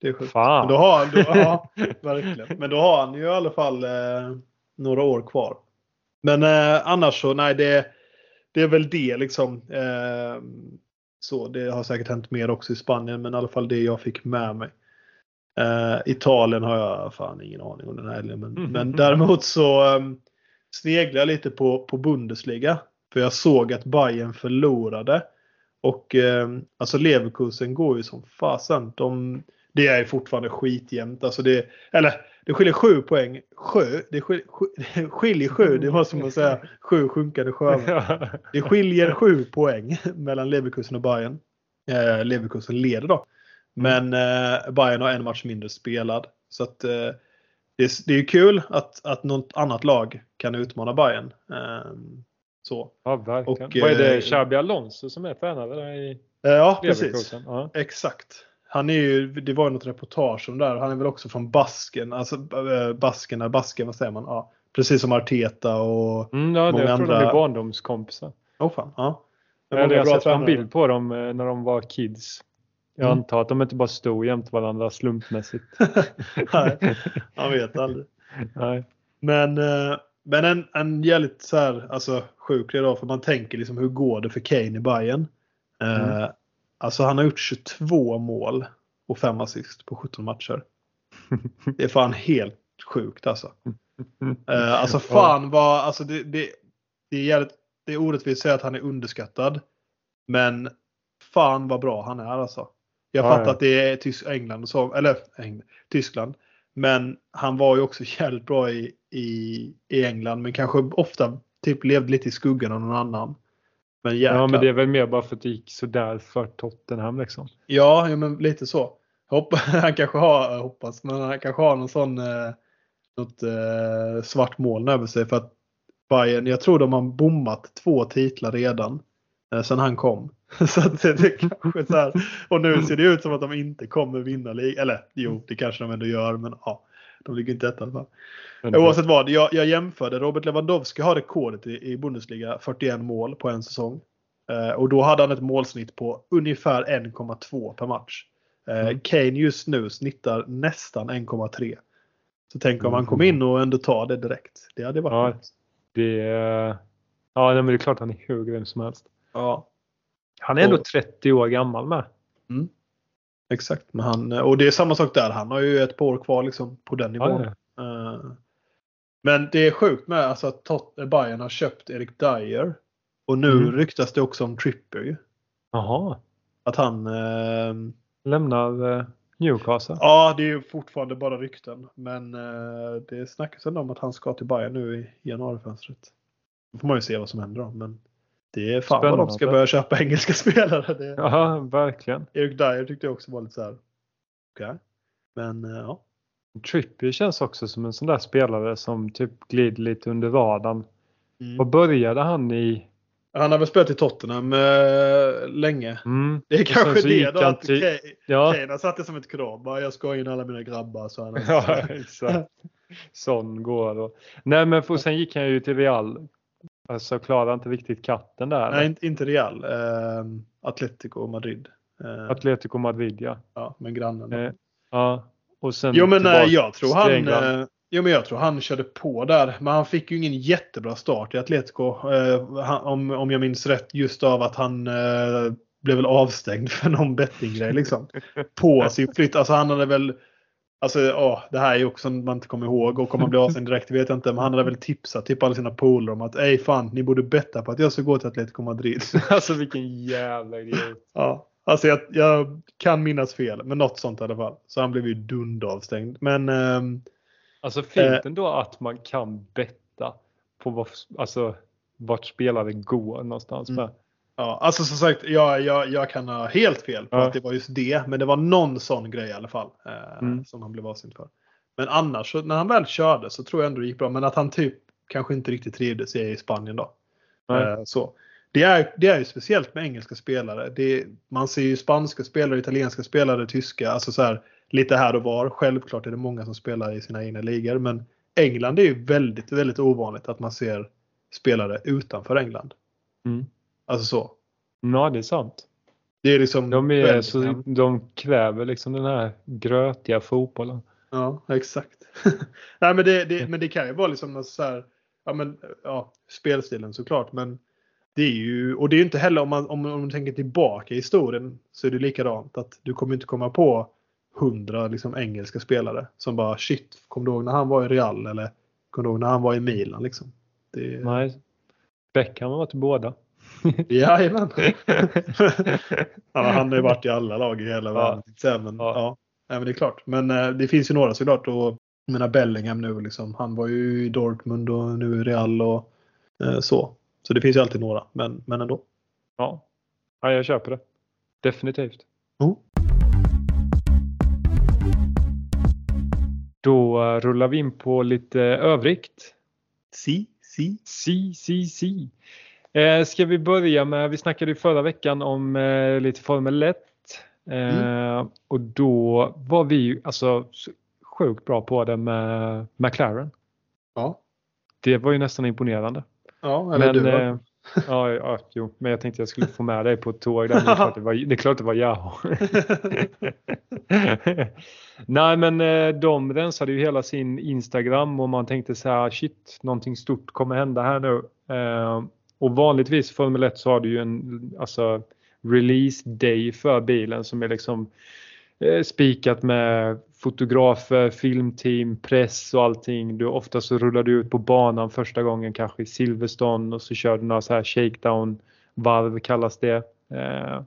Det är sjukt. Fan. Men då har han, då, ja, verkligen. Men då har han ju i alla fall eh, några år kvar. Men eh, annars så, nej det, det är väl det liksom. Eh, så det har säkert hänt mer också i Spanien, men i alla fall det jag fick med mig. Eh, Italien har jag fan ingen aning om den här helgen. Men, Mhm. men däremot så um, sneglar jag lite på, på Bundesliga. För jag såg att Bayern förlorade. Och eh, alltså Leverkusen går ju som fasen. De, det är fortfarande skitjämnt. Alltså det, eller det skiljer sju poäng. Sjö, det skiljer, det skiljer sju. Det var som att säga sju sjunkande sjömän. Det skiljer sju poäng mellan Leverkusen och Bayern. Eh, Leverkusen leder då. Men eh, Bayern har en match mindre spelad. Så att eh, det, är, det är kul att, att något annat lag kan utmana Bayern. Eh, så. ja, verkligen. Och, Vad är det? eh, Xabi Alonso som är tränare där i Eh, ja, precis. Leverkusen? Ja. Exakt. Han är ju, det var ju något reportage om det där. Han är väl också från Basken. Alltså äh, Basken, Basken, vad säger man? Ja, precis som Arteta och... Mm, ja, det, Många jag tror de andra- är barndomskompisar. Åh oh, fan, ja. Det är Eller många jag har sett en bild på dem eh, när de var kids. Jag Mm. antar att de inte bara stod jämte varandra slumpmässigt. Nej, man vet aldrig. Nej. Men, eh, men en, en jävligt så här, alltså, sjuk då, för man tänker liksom hur går det för Kane i Bayern? Eh, Mm. Alltså han har gjort 22 mål och 5 assist på 17 matcher. Det är fan helt sjukt alltså. Eh, alltså fan vad, alltså det, det, det, är jävligt, det är orättvist att säga att han är underskattad. Men fan vad bra han är alltså. Jag Ja, fattar ja. att det är Tys England och så, eller England, Tyskland. Men han var ju också jävligt bra i, i, i England. Men kanske ofta typ levde lite i skuggan av någon annan. Men jäklar. Ja, men det är väl mer bara för att det gick sådär för Tottenham liksom. Ja, ja men lite så. Hopp, han kanske har, jag hoppas, men han kanske har någon sån eh, något eh, svart moln över sig för att Bayern, jag tror de har bommat två titlar redan eh, sedan han kom. så att det, det kanske så här, och nu ser det ut som att de inte kommer vinna ligan. Eller jo, det kanske de ändå gör, men ja, de ligger inte etta i alla fall. Oavsett vad, jag, jag jämförde. Robert Lewandowski har rekordet i, i Bundesliga, 41 mål på en säsong. Eh, och då hade han ett målsnitt på ungefär 1,2 per match. Eh, Mm. Kane just nu snittar nästan 1,3. Så tänk om han kom Mm. in och ändå tar det direkt. Det hade varit Ja. något. Det ja, men det är klart han är hur grym som helst. ja. Han är ändå Och- 30 år gammal med. Exakt. Men han, och det är samma sak där. Han har ju ett par år kvar liksom, på den nivån. Ja, ja. Eh, Men det är sjukt med alltså, att Tot- Bayern har köpt Erik Dyer. Och nu Mm. ryktas det också om Tripper. ju. Jaha, Att han... eh, lämnar eh, Newcastle. Ja, det är ju fortfarande bara rykten. Men eh, det snackas ändå om att han ska till Bayern nu i januarifönstret. Då får man ju se vad som händer då. Men det är fan vad de Spännande. ska börja köpa engelska spelare. Det, Ja, verkligen. Erik Dyer tyckte jag också var lite så här. Okej. Men eh, ja. Trippier känns också som en sån där spelare som typ glider lite under radarn. Mm. Vad började han i? Han har väl spelat i Tottenham eh, länge. Mm. Det är Och kanske det då att till- Kane Ja, Kane satt det som ett krav. Bara, jag ska in alla mina grabbar. Så han ja exakt. Sån går och... Nej men för, sen gick han ju till Real. Alltså klarade inte riktigt katten där. Nej, inte, inte Real. Eh, Atletico Madrid. Eh, Atletico Madrid ja. ja, men grannen. Eh, ja. Och sen Jo men tillbaka eh, jag tror han eh, Jo men jag tror han körde på där. Men han fick ju ingen jättebra start i Atletico. Eh, han, om, om jag minns rätt just av att han eh, blev väl avstängd för någon bettinggrej liksom. På sin flytt. Alltså han hade väl Alltså ja, det här är ju också något man inte kommer ihåg och kommer bli avstängd direkt vet jag inte. Men han hade väl tipsat typ alla sina polare om att ej fan ni borde betta på att jag ska gå till Atletico Madrid. Alltså vilken jävla idiot. Ja, alltså jag, jag kan minnas fel, men något sånt i alla fall. Så han blev ju dundavstängd. Men ehm, Alltså fint Eh. ändå att man kan betta på vad, alltså, vart spelare går någonstans. Mm. Med. Ja, alltså som sagt, jag, jag, jag kan ha helt fel på Ja. att det var just det. Men det var någon sån grej i alla fall eh, Mm. som han blev avstängd för. Men annars, så, när han väl körde så tror jag ändå det gick bra. Men att han typ kanske inte riktigt trivdes i Spanien då. Eh, så. Det är, det är ju speciellt med engelska spelare. Det, man ser ju spanska spelare, italienska spelare, tyska. Alltså så här, lite här och var. Självklart är det många som spelar i sina egna ligor. Men England är ju väldigt, väldigt ovanligt att man ser spelare utanför England. Mm. Alltså så. Ja, det är sant. Det är liksom... De, är, så, de kräver liksom den här grötiga fotbollen. Ja, exakt. Nej, men det, det, men det kan ju vara liksom så här, ja, men, ja, spelstilen såklart. Men det är ju, och det är ju inte heller om man, om, om man tänker tillbaka i historien så är det likadant. Att du kommer inte komma på hundra liksom, engelska spelare som bara shit, kom du ihåg när han var i Real eller kom du ihåg när han var i Milan liksom. Det, Nej. Beckham har varit i båda. Jajamän. ja, han har ju varit i alla lag i hela Ja. världen. Men, Ja. ja. Men det är klart. Men eh, det finns ju några såklart. Och, jag menar Bellingham nu liksom. Han var ju i Dortmund och nu i Real och eh, så. Så det finns ju alltid några. Men, men ändå. Ja. ja, jag köper det. Definitivt. Oh. Då eh, rullar vi in på lite övrigt. Si, si. Si, si, si. Eh, ska vi börja med, vi snackade ju förra veckan om eh, lite Formel 1. Eh, Och då var vi ju alltså så sjukt bra på det med McLaren. Ja. Det var ju nästan imponerande. Ja, eller Men, du eh, ja, ja, jo, men jag tänkte jag skulle få med dig på ett tåg där. Men det, är klart det, var, det är klart det var Yahoo. Nej men eh, de rensade ju hela sin Instagram och man tänkte så här shit någonting stort kommer hända här nu. Och vanligtvis Formel 1 så har du ju en alltså, release day för bilen som är liksom eh, spikat med fotografer, filmteam, press och allting. Du, ofta så rullar du ut på banan första gången kanske i Silverstone och så kör du några så här shakedown varv kallas det. Eh,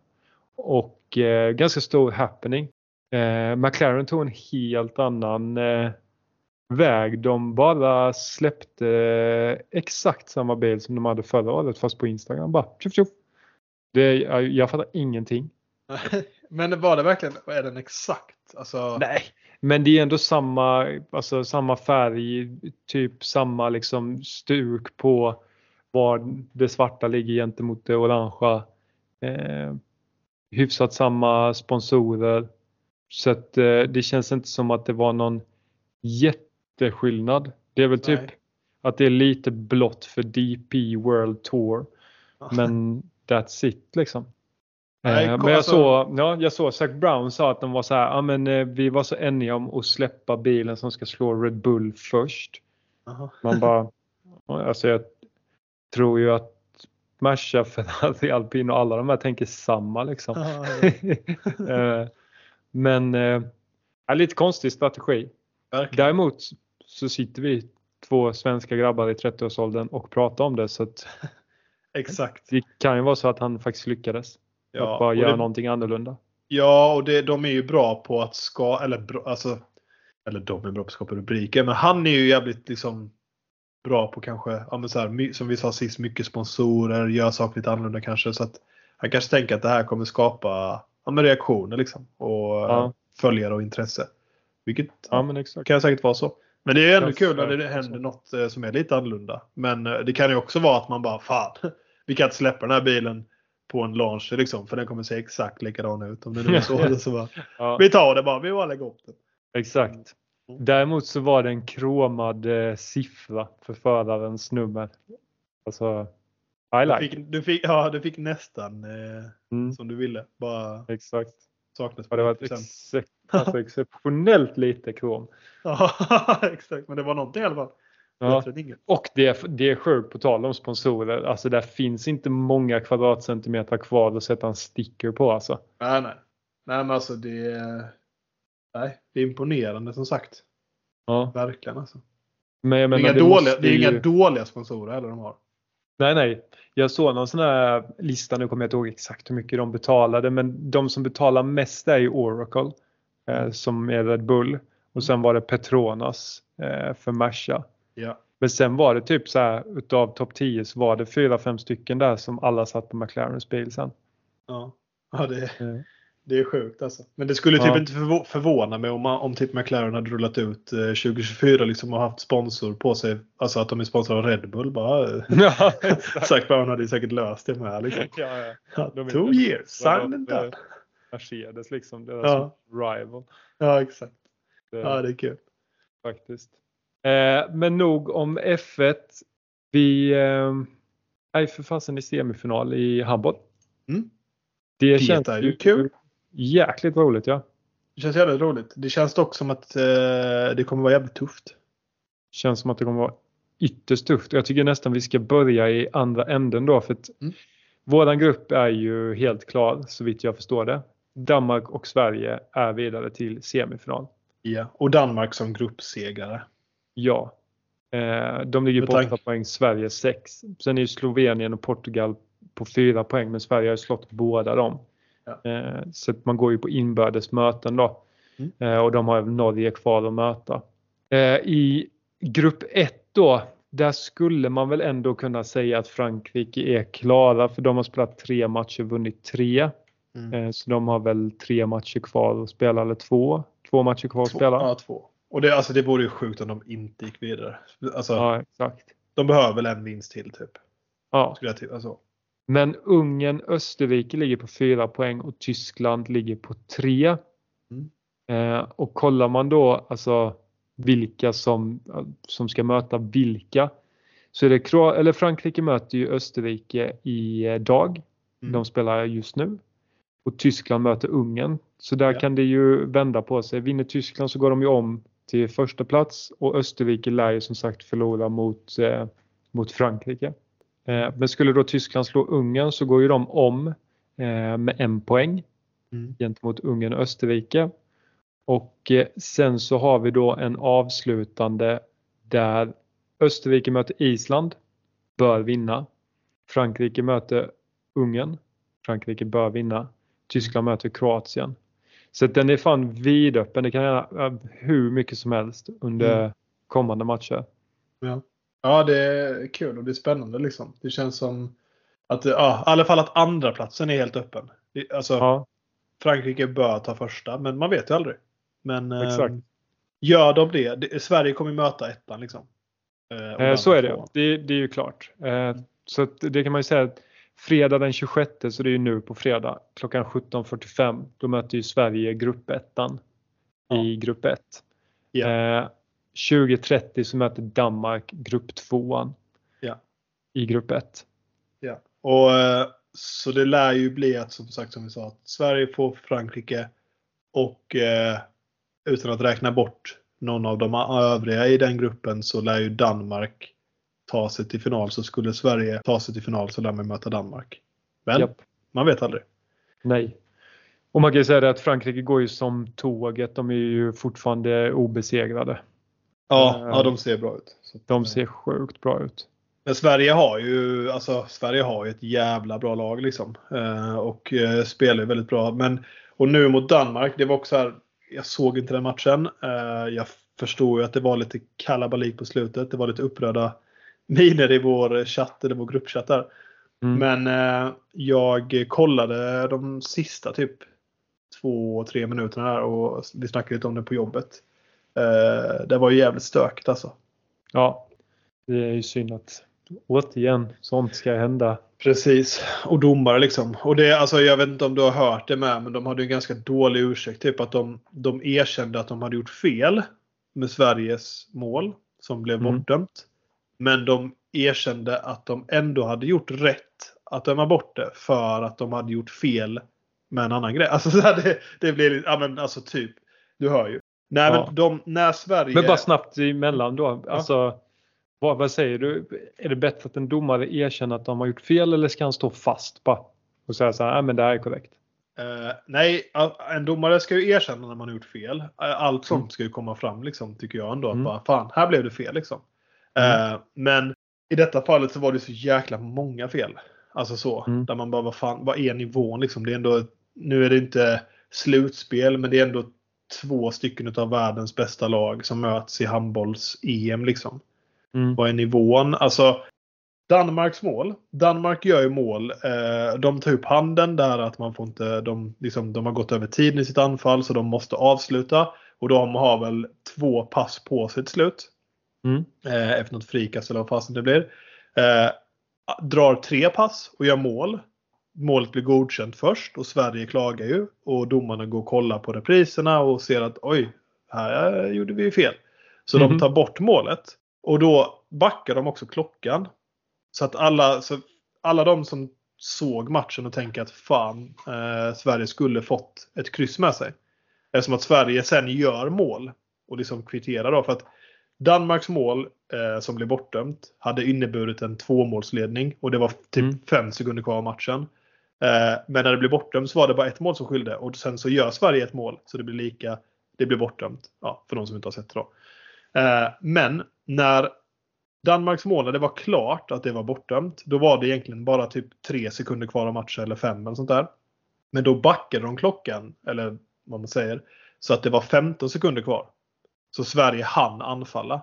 och eh, ganska stor happening. Eh, McLaren tog en helt annan eh, väg. De bara släppte eh, exakt samma bil som de hade förra året fast på Instagram. Bara tjuff, tjuff. Det, jag, jag fattar ingenting. Men var det verkligen, är den exakt Alltså, Nej, men det är ändå samma, alltså samma färg, typ samma liksom stuk på var det svarta ligger gentemot det orangea. Eh, hyfsat samma sponsorer. Så att eh, det känns inte som att det var någon jätteskillnad. Det är väl typ Nej. att det är lite blått för DP World Tour. Men that's it liksom. Nej, Eh, men jag alltså- såg, ja, jag såg Zac Brown sa att de var så här, ja men eh, vi var så eniga om att släppa bilen som ska slå Red Bull först. Jaha. Man bara, alltså jag tror ju att Merca, Ferrari, Alpin och alla de här tänker samma liksom. Ja. Eh, men ja, lite konstig strategi. Verkligen. Däremot så sitter vi två svenska grabbar i 30-årsåldern och pratar om det så att Exakt. det kan ju vara så att han faktiskt lyckades. Ja, att bara göra det- någonting annorlunda. Ja, och det, de är ju bra på att ska, eller alltså, eller de är bra på att skapa rubriker, men han är ju jävligt liksom bra på kanske, ja, så här, som vi sa sist, mycket sponsorer, gör saker lite annorlunda kanske. Så att han kanske tänker att det här kommer skapa ja, men reaktioner liksom och Ja. ja. följare och intresse. Vilket Ja kan säkert vara så. Men det är ändå Ja, kul när det händer något eh, som är lite annorlunda. Men eh, det kan ju också vara att man bara, fan, vi kan inte släppa den här bilen på en launch liksom, för den kommer se exakt likadan ut. Om det nu är så. så bara, Ja, vi tar det bara, vi bara lägger upp det. exakt. Mm. Däremot så var det en kromad eh, siffra för förarens nummer. Alltså, I Du like. fick, du, fick, ja, du fick nästan eh, Mm, som du ville. Bara exakt. Saknas Ja, det var ett 1%. ex- alltså, exceptionellt lite krom. Ja, exakt. Men det var någonting i alla fall. Ja. Och det, det är sjukt på tal om sponsorer. Alltså där finns inte många kvadratcentimeter kvar att sätta en sticker på alltså. Nej, nej. Nej, men alltså det är, nej, det är imponerande som sagt. Ja. Verkligen alltså. Men jag Det är, inga, det dåliga, det är ju- inga dåliga sponsorer heller de har. Nej, nej. Jag såg någon sån här lista, nu kommer jag inte ihåg exakt hur mycket de betalade, men de som betalar mest är ju Oracle eh, som är Red Bull och sen var det Petronas eh, för Merca. Ja. Men sen var det typ så här utav topp 10 så var det fyra, fem stycken där som alla satt på McLarens bil sen. Ja, ja det, Mm. Det är sjukt alltså. Men det skulle typ Ja. inte förvå- förvåna mig om, om typ McLaren hade rullat ut eh, 2024 liksom och haft sponsor på sig. Alltså att de är sponsrade av Red Bull. Bara, eh, ja. Zac Brown hade ju säkert löst det med. Liksom. ja, ja. De Two years, signed and done. Mercedes liksom, deras Ja. rival. Ja, exakt. Det- Ja, det är kul. faktiskt. Eh, men nog om F1. Vi eh, är för fasen i semifinal i handboll. Mm. Det, Det känns är ju kul. Jäkligt roligt ja. Det känns jävligt roligt. Det känns dock som att eh, det kommer vara jävligt tufft. Känns som att det kommer vara ytterst tufft. Jag tycker nästan vi ska börja i andra änden då. För att Mm. Våran grupp är ju helt klar så vitt jag förstår det. Danmark och Sverige är vidare till semifinal. Ja. Och Danmark som gruppsegrare. Ja. Eh, de ligger på tanke- 8 poäng, Sverige 6. Sen är ju Slovenien och Portugal på 4 poäng men Sverige har ju slått båda dem. Ja. Eh, så man går ju på inbördes möten då. Mm. Eh, och de har Norge kvar att möta. Eh, I grupp 1 då, där skulle man väl ändå kunna säga att Frankrike är klara för de har spelat tre matcher, vunnit tre. Mm. Så de har väl tre matcher kvar att spela eller två. Två matcher kvar att Två. spela. Ja, två. Och det, alltså, det vore ju sjukt om de inte gick vidare. Alltså, ja exakt. De behöver väl en vinst till typ. Ja. Skulle jag alltså. Men Ungern, Österrike ligger på fyra poäng och Tyskland ligger på tre. Mm. Eh, och kollar man då alltså vilka som, som ska möta vilka så är det Kro- eller Frankrike möter ju Österrike i eh, dag. Mm. De spelar just nu. Och Tyskland möter Ungern. Så där Ja. kan det ju vända på sig. Vinner Tyskland så går de ju om till första plats och Österrike lär ju som sagt förlora mot, eh, mot Frankrike. Eh, men skulle då Tyskland slå Ungern så går ju de om eh, med en poäng Mm. gentemot Ungern och Österrike. Och eh, sen så har vi då en avslutande där Österrike möter Island, bör vinna. Frankrike möter Ungern, Frankrike bör vinna. Tyskland möter Kroatien. Så den är fan vidöppen. Det kan gärna hur mycket som helst under Mm. kommande matcher. Ja. Ja, det är kul och det är spännande liksom. Det känns som att, ja, i alla fall att andra platsen är helt öppen. Alltså, Ja, Frankrike bör ta första, men man vet ju aldrig. Men Exakt. eh, gör de det, det, Sverige kommer möta ettan liksom. Eh, Eh, så är det. det. Det är ju klart. Eh, så det kan man ju säga att fredag den 26, så det är ju nu på fredag, klockan 17.45, då möter ju Sverige gruppettan i grupp 1. Ja. Eh, 20.30 så möter Danmark grupp 2 Ja. i grupp 1. Ja. Och, eh, så det lär ju bli att som sagt som vi sa att Sverige får Frankrike och eh, utan att räkna bort någon av de övriga i den gruppen så lär ju Danmark ta sig till final. Så skulle Sverige ta sig till final så lär man möta Danmark. Men Japp. man vet aldrig. Nej. Och man kan ju säga det att Frankrike går ju som tåget. De är ju fortfarande obesegrade. Ja, Eh, ja de ser bra ut. De eh, ser sjukt bra ut. Men Sverige har ju alltså, Sverige har ju ett jävla bra lag liksom. Eh, och eh, spelar ju väldigt bra. Men, och nu mot Danmark, det var också här, jag såg inte den matchen. Eh, jag förstår ju att det var lite kalabalik på slutet. Det var lite upprörda miner i vår chatt, eller vår gruppchatt där. Mm. Men eh, jag kollade de sista typ två, tre minuterna där och vi snackade lite om det på jobbet. Eh, det var ju jävligt stökigt alltså. Ja, det är ju synd att återigen sånt ska hända. Precis. Och domare liksom. Och det, alltså, jag vet inte om du har hört det med, men de hade en ganska dålig ursäkt. Typ att de, de erkände att de hade gjort fel med Sveriges mål som blev Mm. bortdömt. Men de erkände att de ändå hade gjort rätt att döma bort det för att de hade gjort fel med en annan grej. Alltså så här, det, det blir ja men alltså typ, du hör ju. Nej Ja. men de, när Sverige... Men bara snabbt emellan då. Alltså, vad, vad säger du? Är det bättre att en domare erkänner att de har gjort fel eller ska han stå fast bara och säga så här, "Nej, men det här är korrekt? Eh, nej, en domare ska ju erkänna när man har gjort fel. Eh, Allt sånt Mm. ska ju komma fram liksom, tycker jag ändå. Att Mm. bara, fan, här blev det fel liksom. Mm. Eh, men i detta fallet så var det så jäkla många fel. Alltså så. Mm. Där man bara, vad fan, vad är nivån liksom? Det är ändå, nu är det inte slutspel, men det är ändå två stycken av världens bästa lag som möts i handbolls-EM liksom. Mm. Vad är nivån? Alltså Danmarks mål. Danmark gör ju mål. Eh, de tar upp handen där att man får inte, de, liksom, de har gått över tiden i sitt anfall så de måste avsluta. Och de har väl två pass på sig till slut. Mm. Eh, efter något frikast eller vad fasen det blir. Eh, drar tre pass och gör mål. Målet blir godkänt först och Sverige klagar ju. Och domarna går och kollar på repriserna och ser att oj, här gjorde vi fel. Så Mhm. de tar bort målet. Och då backar de också klockan. Så att alla, så alla de som såg matchen och tänker att fan, eh, Sverige skulle fått ett kryss med sig. Eftersom att Sverige sen gör mål och liksom kvitterar då. För att Danmarks mål eh, som blev bortdömt hade inneburit en tvåmålsledning och det var typ Mm. fem sekunder kvar av matchen. Eh, men när det blev bortdömt så var det bara ett mål som skilde och sen så gör Sverige ett mål så det blir lika. Det blir bortdömt. Ja, för de som inte har sett det då. Eh, men när Danmarks mål, när det var klart att det var bortdömt, då var det egentligen bara typ tre sekunder kvar av matchen eller fem eller sånt där. Men då backade de klockan, eller vad man säger, så att det var 15 sekunder kvar. Så Sverige hann anfalla.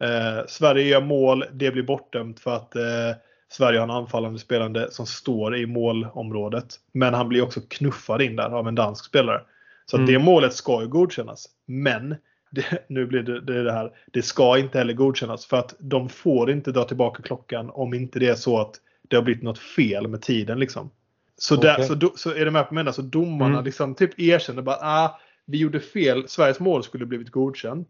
Eh, Sverige gör mål, det blir bortdömt för att eh, Sverige har en anfallande spelande som står i målområdet. Men han blir också knuffad in där av en dansk spelare. Så Mm. det målet ska ju godkännas. Men det, nu blir det, det det här. Det ska inte heller godkännas för att de får inte dra tillbaka klockan om inte det är så att det har blivit något fel med tiden liksom. Så, där, Okej. så, do, så är det med på mig så domarna Mm. liksom typ erkänner bara ah, vi gjorde fel. Sveriges mål skulle blivit godkänt.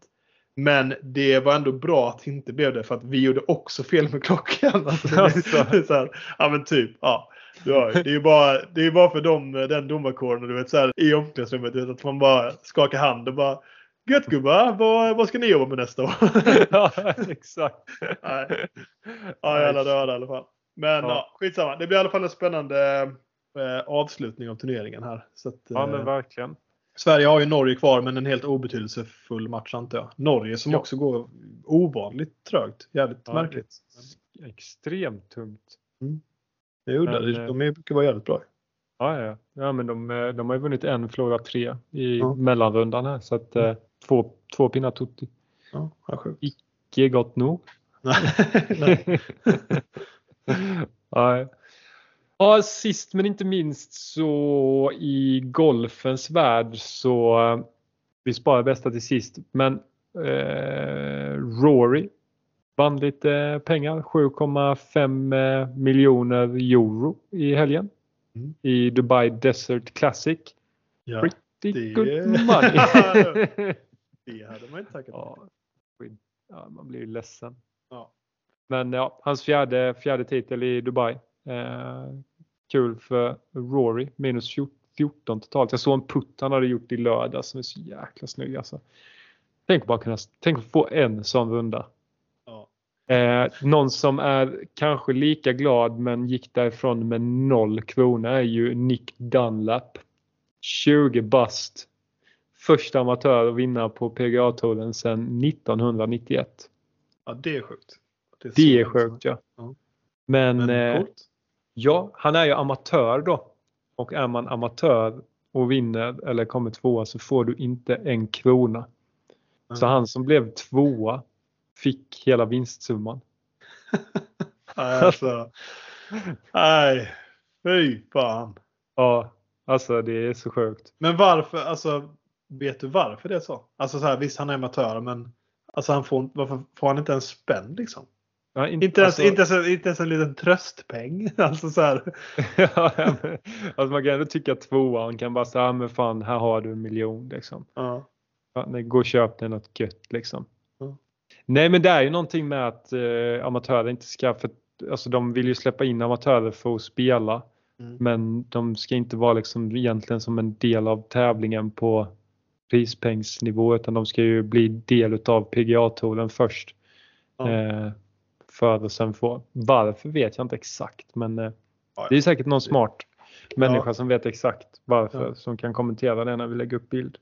Men det var ändå bra att det inte blev det för att vi gjorde också fel med klockan. Alltså, Alltså. så här, ja men typ. Ja, ju. det är ju bara, det är bara för dem, den domarkåren du vet, så här, i omklädningsrummet. vet, Att man bara skakar hand och bara Gött gubbar, vad, vad ska ni jobba med nästa år? ja, exakt. Nej. Ja, jävla döda i alla fall. Men Ja. ja. skitsamma. Det blir i alla fall en spännande eh, avslutning av turneringen här. Att, Ja, eh, men verkligen. Sverige har ju Norge kvar men en helt obetydelsefull match antar jag. Norge som Ja. också går ovanligt trögt. Jävligt Ja, märkligt. Extremt tungt. Jo, Men, eh, de brukar vara jävligt bra. Ja, ja. ja men de, eh, de har ju vunnit en, förlorat tre i Ja. mellanrundan här. Så att eh, två, två pinnar tutti. Ja. Icke gott nog. Nej. Nej. Ja, sist men inte minst så i golfens värld så vi sparar bästa till sist. Men eh, Rory vann lite pengar. 7,5 eh, miljoner euro i helgen. Mm. I Dubai Desert Classic. Ja. Pretty det- good money. Det hade man inte tackat ja, ja, man blir ju ledsen. Ja. Men ja, hans fjärde, fjärde titel i Dubai. Eh, kul för Rory. Minus 14 totalt. Jag såg en putt han hade gjort i lördag som är så jäkla snygg alltså. Tänk bara kunna, tänk att få en sån runda. Ja. Eh, någon som är kanske lika glad men gick därifrån med noll kronor är ju Nick Dunlap. 20 bast. Första amatör att vinna på PGA-touren sedan 1991. ja, det är sjukt. Det är så länge sjukt ja. Ja. Men. Men eh. Ja, han är ju amatör då. Och är man amatör och vinner eller kommer tvåa så får du inte en krona. Så Mm. han som blev tvåa fick hela vinstsumman. Alltså. Nej, fy fan. Ja, alltså det är så sjukt. Men varför, alltså vet du varför det är så? Alltså så här, visst han är amatör men alltså han får, varför får han inte en spänn liksom? Ja, Inte ens, alltså- inte, ens, inte ens en liten tröstpeng. Alltså så här. ja, men, alltså man kan ändå tycka tvåan kan bara säga, ah, men fan här har du en miljon liksom. Ja. Ja, gå och köp dig något gött liksom. Ja. Nej men det är ju någonting med att eh, amatörer inte ska, för, alltså de vill ju släppa in amatörer för att spela. Mm. Men de ska inte vara liksom egentligen som en del av tävlingen på prispengsnivå utan de ska ju bli del utav PGA-touren först. Ja. Eh, för att sen få, varför vet jag inte exakt men eh, det är säkert någon smart människa Ja. som vet exakt varför Ja. som kan kommentera det när vi lägger upp bild.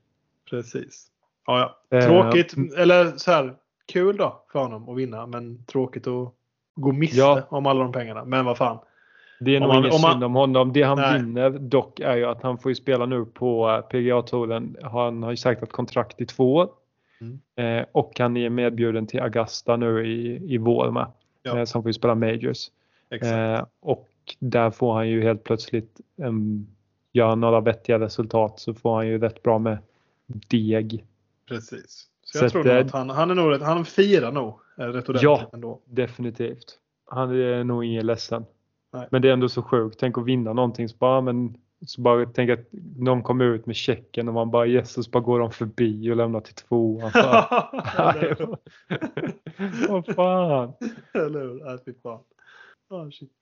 Precis. Ja, ja. Eh, Tråkigt, eller så här, kul då för honom att vinna men tråkigt att gå miste om alla de pengarna. Men vad fan. Det är nog inget om man- synd om honom. Det han Nej. vinner dock är ju att han får ju spela nu på eh, PGA-touren. Han har ju sagt att kontrakt i två år. Mm. Eh, och han är medbjuden till Augusta nu i, i vår med. Ja. Eh, så han får ju spela Majors. Exakt. Eh, och där får han ju helt plötsligt um, göra några vettiga resultat så får han ju rätt bra med deg. Precis. Så så jag att, tror nog eh, att han, han är nog han firar nog eh, rätt ordentligt Ja. ändå. Definitivt. Han är nog ingen ledsen. Nej. Men det är ändå så sjukt. Tänk att vinna någonting. Så bara, men, så bara tänk att någon kommer ut med checken och man bara Jesus bara går de förbi och lämnar till tvåan. Vad fan. Eller hur? Nej, fy fan. Ah, shit.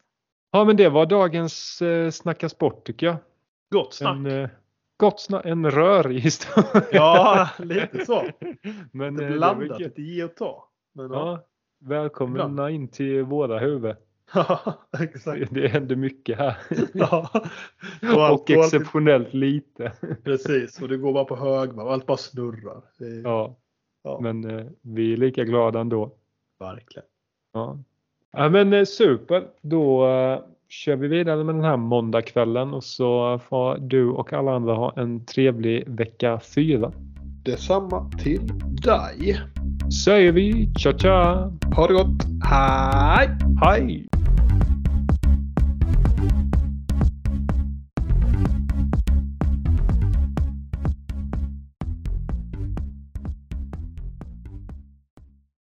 Ja men det var dagens eh, Snacka sport tycker jag. Gott snack. En, eh, gott snack, en rörig historia. Ja, lite så. men, Det eh, blandat, lite ge och ta. Men, ja. Ja, välkomna in till våra huvud. Ja, exakt. Det händer mycket här. Ja. Och, allt, och och allt, exceptionellt lite. precis, och det går bara på högvarv och allt bara snurrar. Är, Ja, ja, men eh, vi är lika glada ändå. verkligen. Ja, ja men eh, super. Då eh, kör vi vidare med den här måndagskvällen och så får du och alla andra ha en trevlig vecka fyra. Detsamma till dig. Säger vi tja tja! Ha det gott. Hej! Hej!